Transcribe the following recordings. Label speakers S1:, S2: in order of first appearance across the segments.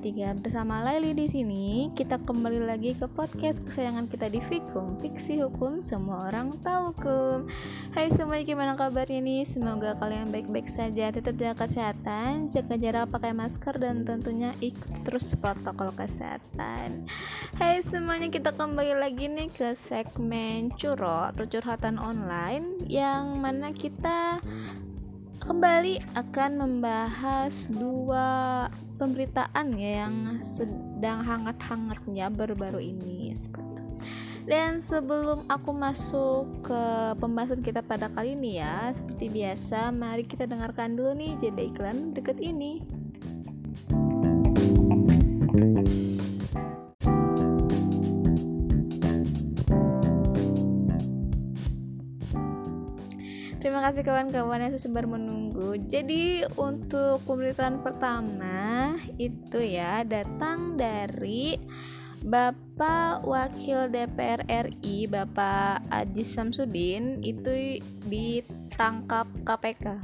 S1: tiga bersama Laili di sini. Kita kembali lagi ke podcast kesayangan kita di Fikum, Fiksi Hukum Semua Orang Tahu Hukum. Hai semuanya, gimana kabarnya nih? Semoga kalian baik-baik saja, tetap jaga kesehatan, jaga jarak, pakai masker dan tentunya ikut terus protokol kesehatan. Hai semuanya, kita kembali lagi nih ke segmen curo atau curhatan online yang mana kita kembali akan membahas dua pemberitaan ya yang sedang hangat-hangatnya baru-baru ini. Dan sebelum aku masuk ke pembahasan kita pada kali ini ya seperti biasa mari kita dengarkan dulu nih jeda iklan deket ini kasih kawan-kawan yang sudah menunggu. Jadi untuk pemberitaan pertama itu ya datang dari Bapak Wakil DPR RI Bapak Aji Samsudin itu ditangkap KPK.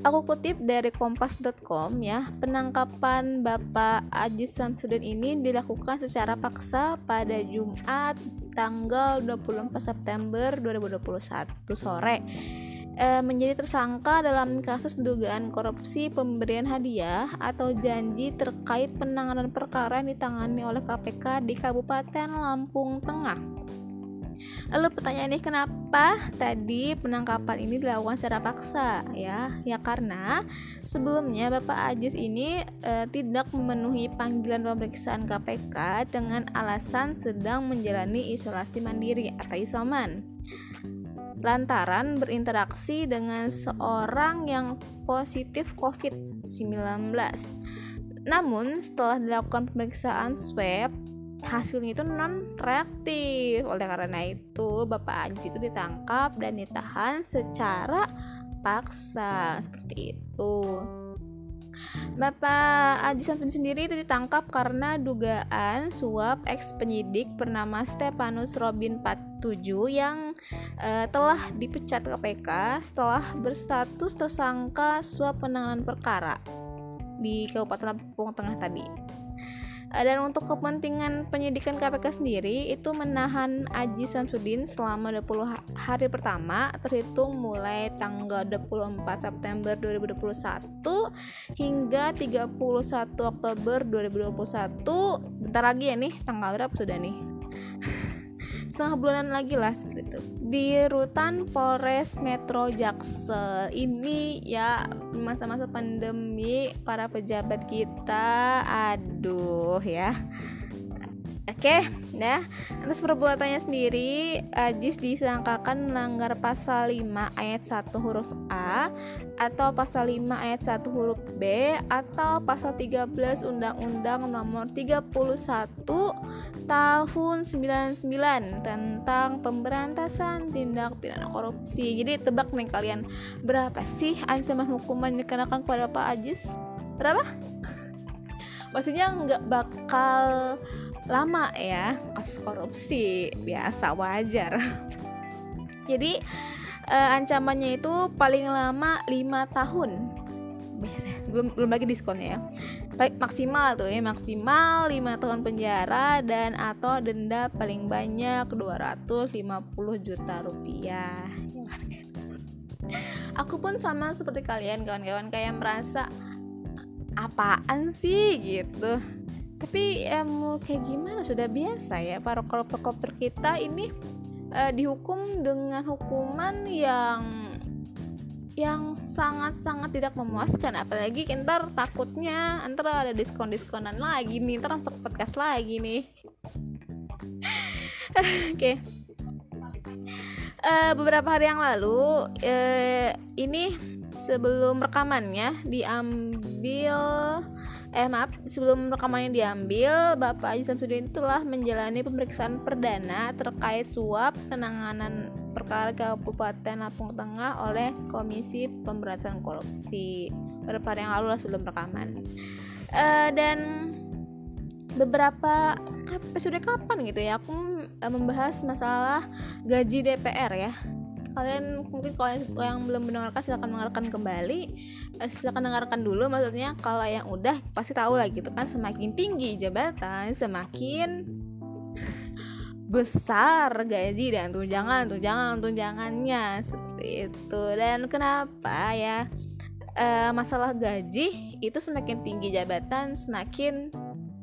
S1: Aku kutip dari kompas.com ya, penangkapan Bapak Aji Samsudin ini dilakukan secara paksa pada Jumat tanggal 24 September 2021 sore e, menjadi tersangka dalam kasus dugaan korupsi pemberian hadiah atau janji terkait penanganan perkara yang ditangani oleh KPK di Kabupaten Lampung Tengah. Lalu pertanyaannya kenapa tadi penangkapan ini dilakukan secara paksa ya? Ya karena sebelumnya Bapak Ajis ini e, tidak memenuhi panggilan pemeriksaan KPK dengan alasan sedang menjalani isolasi mandiri atau isoman. Lantaran berinteraksi dengan seorang yang positif COVID-19. Namun, setelah dilakukan pemeriksaan swab hasilnya itu non reaktif oleh karena itu Bapak Anji itu ditangkap dan ditahan secara paksa. Seperti itu. Bapak Aji Samsun sendiri itu ditangkap karena dugaan suap ex penyidik bernama Stepanus Robin 47 yang uh, telah dipecat KPK setelah berstatus tersangka suap penanganan perkara di Kabupaten Lampung Tengah tadi. Eh, dan untuk kepentingan penyidikan KPK sendiri itu menahan Aji Samsudin selama 20 hari pertama terhitung mulai tanggal 24 September 2021 hingga 31 Oktober 2021 bentar lagi ya nih tanggal berapa sudah nih setengah bulanan lagi lah seperti itu. Di rutan Polres Metro Jaksel ini ya masa-masa pandemi para pejabat kita aduh ya Oke, nah atas perbuatannya sendiri Ajis disangkakan melanggar pasal 5 ayat 1 huruf A atau pasal 5 ayat 1 huruf B atau pasal 13 Undang-Undang Nomor 31 Tahun 99 tentang pemberantasan tindak pidana korupsi. Jadi tebak nih kalian berapa sih ancaman hukuman yang dikenakan kepada Pak Ajis? Berapa? Maksudnya nggak bakal lama ya kasus korupsi. Biasa wajar. Jadi uh, ancamannya itu paling lama 5 tahun. Belum belum lagi diskonnya ya. Maksimal tuh ya maksimal 5 tahun penjara dan atau denda paling banyak 250 juta rupiah. Aku pun sama seperti kalian kawan-kawan kayak merasa apaan sih? Gitu tapi ya mau kayak gimana? Sudah biasa ya para koper-koper kita ini uh, dihukum dengan hukuman yang yang sangat-sangat tidak memuaskan. Apalagi ntar takutnya ntar ada diskon-diskonan lagi nih ntar masuk podcast lagi nih. Oke. Okay. uh, eh, beberapa hari yang lalu uh, ini sebelum rekamannya diambil eh maaf sebelum rekamannya diambil Bapak Haji Samsudin telah menjalani pemeriksaan perdana terkait suap penanganan perkara Kabupaten Lampung Tengah oleh Komisi Pemberantasan Korupsi beberapa hari yang lalu lah sebelum rekaman. Uh, dan beberapa sudah kapan gitu ya? Aku uh, membahas masalah gaji DPR ya kalian mungkin kalau yang, belum mendengarkan silahkan mendengarkan kembali. Eh, silahkan dengarkan dulu maksudnya kalau yang udah pasti tahu lah gitu kan. Semakin tinggi jabatan semakin besar gaji dan tunjangan tunjangan tunjangannya. Seperti itu. Dan kenapa ya? E, masalah gaji itu semakin tinggi jabatan semakin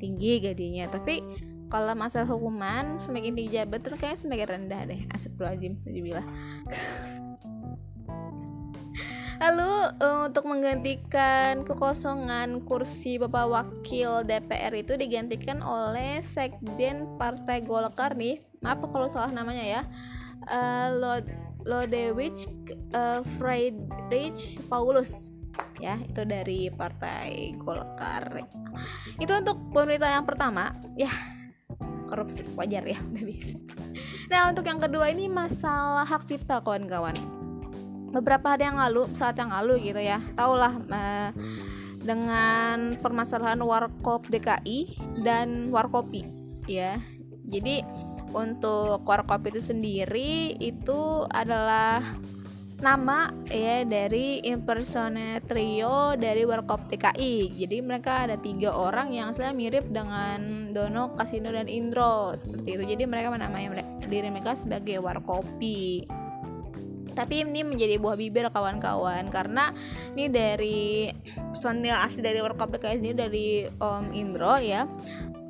S1: tinggi gajinya. Tapi kalau masalah hukuman semakin tinggi jabatan kayak semakin rendah deh astagfirullahaladzim bilang Lalu uh, untuk menggantikan kekosongan kursi Bapak Wakil DPR itu digantikan oleh Sekjen Partai Golkar nih. Maaf kalau salah namanya ya. Uh, Lod Lodewijk uh, Friedrich Paulus ya itu dari Partai Golkar. Itu untuk pemerintahan yang pertama ya korupsi wajar ya baby. Nah untuk yang kedua ini masalah hak cipta kawan-kawan beberapa hari yang lalu saat yang lalu gitu ya tahulah uh, dengan permasalahan warkop DKI dan warkopi ya jadi untuk warkop itu sendiri itu adalah nama ya dari impersonate trio dari Warkop DKI. Jadi mereka ada tiga orang yang saya mirip dengan Dono, Kasino dan Indro seperti itu. Jadi mereka menamai diri mereka sebagai Warkopi tapi ini menjadi buah bibir kawan-kawan karena ini dari personil asli dari World PKS ini dari Om Indro ya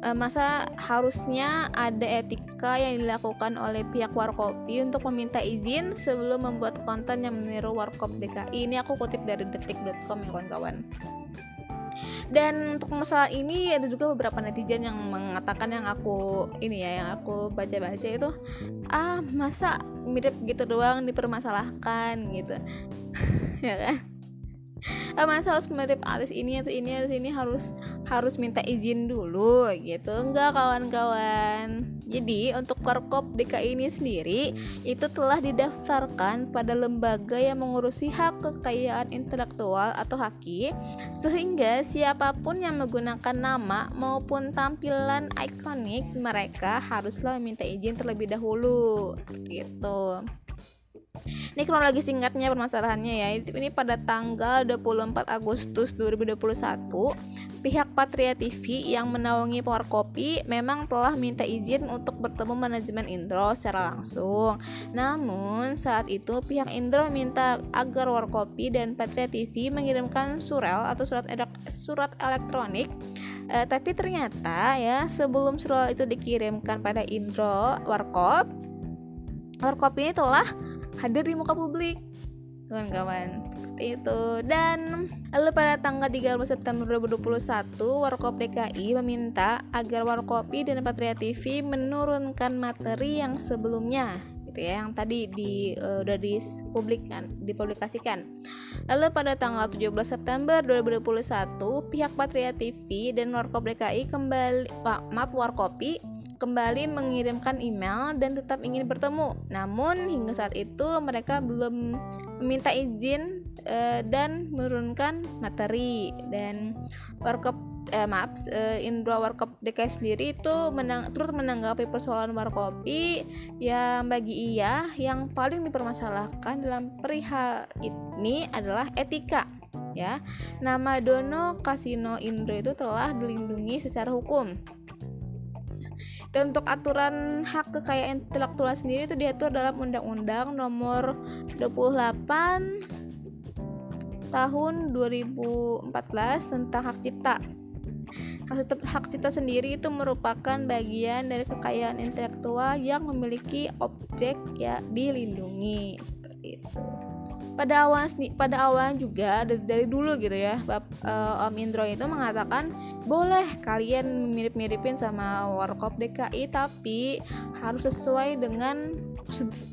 S1: e, masa harusnya ada etika yang dilakukan oleh pihak Warkopi untuk meminta izin sebelum membuat konten yang meniru Warkop DKI ini aku kutip dari detik.com ya kawan-kawan. Dan untuk masalah ini ada juga beberapa netizen yang mengatakan yang aku ini ya yang aku baca-baca itu ah masa mirip gitu doang dipermasalahkan gitu. Ya kan masa harus mirip alis ini atau ini alis ini harus harus minta izin dulu gitu enggak kawan-kawan jadi untuk Korkop DKI ini sendiri itu telah didaftarkan pada lembaga yang mengurusi hak kekayaan intelektual atau HAKI sehingga siapa pun yang menggunakan nama maupun tampilan ikonik mereka haruslah meminta izin terlebih dahulu gitu. Ini kronologi singkatnya permasalahannya ya. Ini pada tanggal 24 Agustus 2021, pihak Patria TV yang menaungi Power Copy memang telah minta izin untuk bertemu manajemen Indro secara langsung. Namun saat itu pihak Indro minta agar Warkopi dan Patria TV mengirimkan surel atau surat surat elektronik Uh, tapi ternyata ya sebelum surat itu dikirimkan pada Indro Warkop, Warkop ini telah hadir di muka publik. Kawan-kawan. Seperti itu. Dan lalu pada tanggal 30 September 2021 Warkop DKI meminta agar Warkopi dan Patria TV menurunkan materi yang sebelumnya gitu ya yang tadi di uh, udah dipublikkan dipublikasikan. Lalu pada tanggal 17 September 2021 pihak Patria TV dan Warkop DKI kembali maaf Warkopi kembali mengirimkan email dan tetap ingin bertemu. Namun hingga saat itu mereka belum meminta izin uh, dan menurunkan materi. Dan workshop eh, maaf uh, Indra Workshop DKI sendiri itu menang, turut menanggapi persoalan warkopi yang bagi ia yang paling dipermasalahkan dalam perihal ini adalah etika ya. Nama Dono Kasino Indro itu telah dilindungi secara hukum dan untuk aturan hak kekayaan intelektual sendiri itu diatur dalam Undang-Undang Nomor 28 Tahun 2014 tentang hak cipta. Hak cipta sendiri itu merupakan bagian dari kekayaan intelektual yang memiliki objek ya dilindungi seperti itu pada awal pada awalnya juga dari, dulu gitu ya Bap, uh, Om Indro itu mengatakan boleh kalian mirip-miripin sama Warkop DKI tapi harus sesuai dengan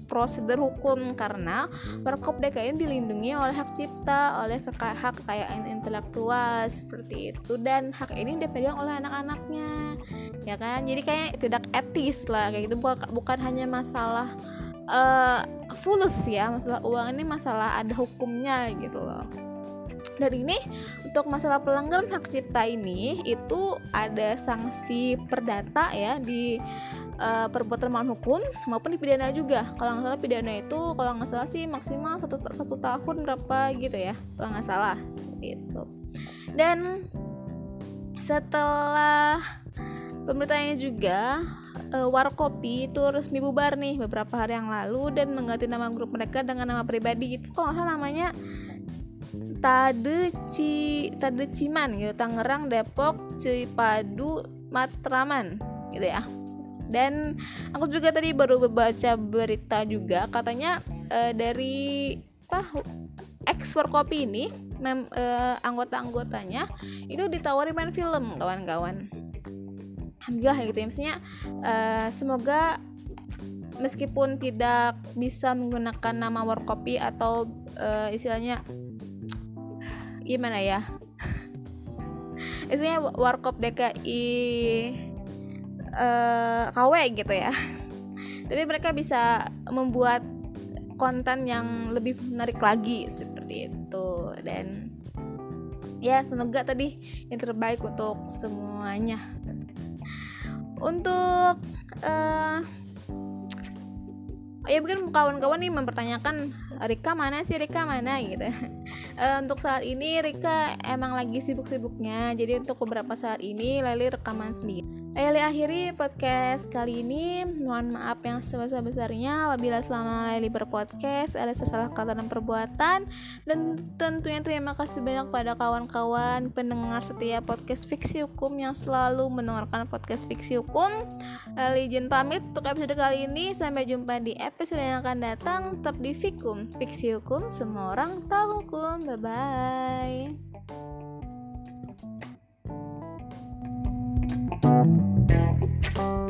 S1: prosedur hukum karena Warkop DKI dilindungi oleh hak cipta, oleh hak kekayaan intelektual seperti itu. Dan hak ini dipegang oleh anak-anaknya ya kan? Jadi kayak tidak etis lah kayak gitu. Bukan, bukan hanya masalah uh, fulus ya masalah uang ini masalah ada hukumnya gitu loh dari ini untuk masalah pelanggaran hak cipta ini itu ada sanksi perdata ya di uh, perbuatan melawan hukum maupun dipidana juga. Kalau nggak salah pidana itu kalau nggak salah sih maksimal satu, satu tahun berapa gitu ya kalau nggak salah itu dan setelah pemberitaannya juga uh, Warkopi itu resmi bubar nih beberapa hari yang lalu dan mengganti nama grup mereka dengan nama pribadi. Itu kalau nggak salah namanya Tade Ci Tade Ciman gitu Tangerang Depok Cipadu Matraman gitu ya. Dan aku juga tadi baru baca berita juga katanya uh, dari apa ex Warkopi ini mem, uh, anggota-anggotanya itu ditawari main film kawan-kawan. Alhamdulillah gitu ya maksudnya uh, semoga meskipun tidak bisa menggunakan nama Warkopi atau uh, istilahnya gimana ya? Istilahnya warkop DKI uh, eh, KW gitu ya. Tapi mereka bisa membuat konten yang lebih menarik lagi seperti itu. Dan ya semoga tadi yang terbaik untuk semuanya. Untuk uh, ya mungkin kawan-kawan nih mempertanyakan Rika mana sih? Rika mana? gitu. Uh, untuk saat ini Rika emang lagi sibuk-sibuknya. Jadi untuk beberapa saat ini Leli rekaman sendiri Leli akhiri podcast kali ini. Mohon maaf yang sebesar-besarnya apabila selama Leli berpodcast ada salah kata dan perbuatan. Dan tentunya terima kasih banyak pada kawan-kawan pendengar setiap podcast fiksi hukum yang selalu mendengarkan podcast fiksi hukum. Leli izin pamit untuk episode kali ini. Sampai jumpa di episode yang akan datang. Tetap di Fikum, fiksi hukum. Semua orang tahu hukum. Bye-bye. Thank you.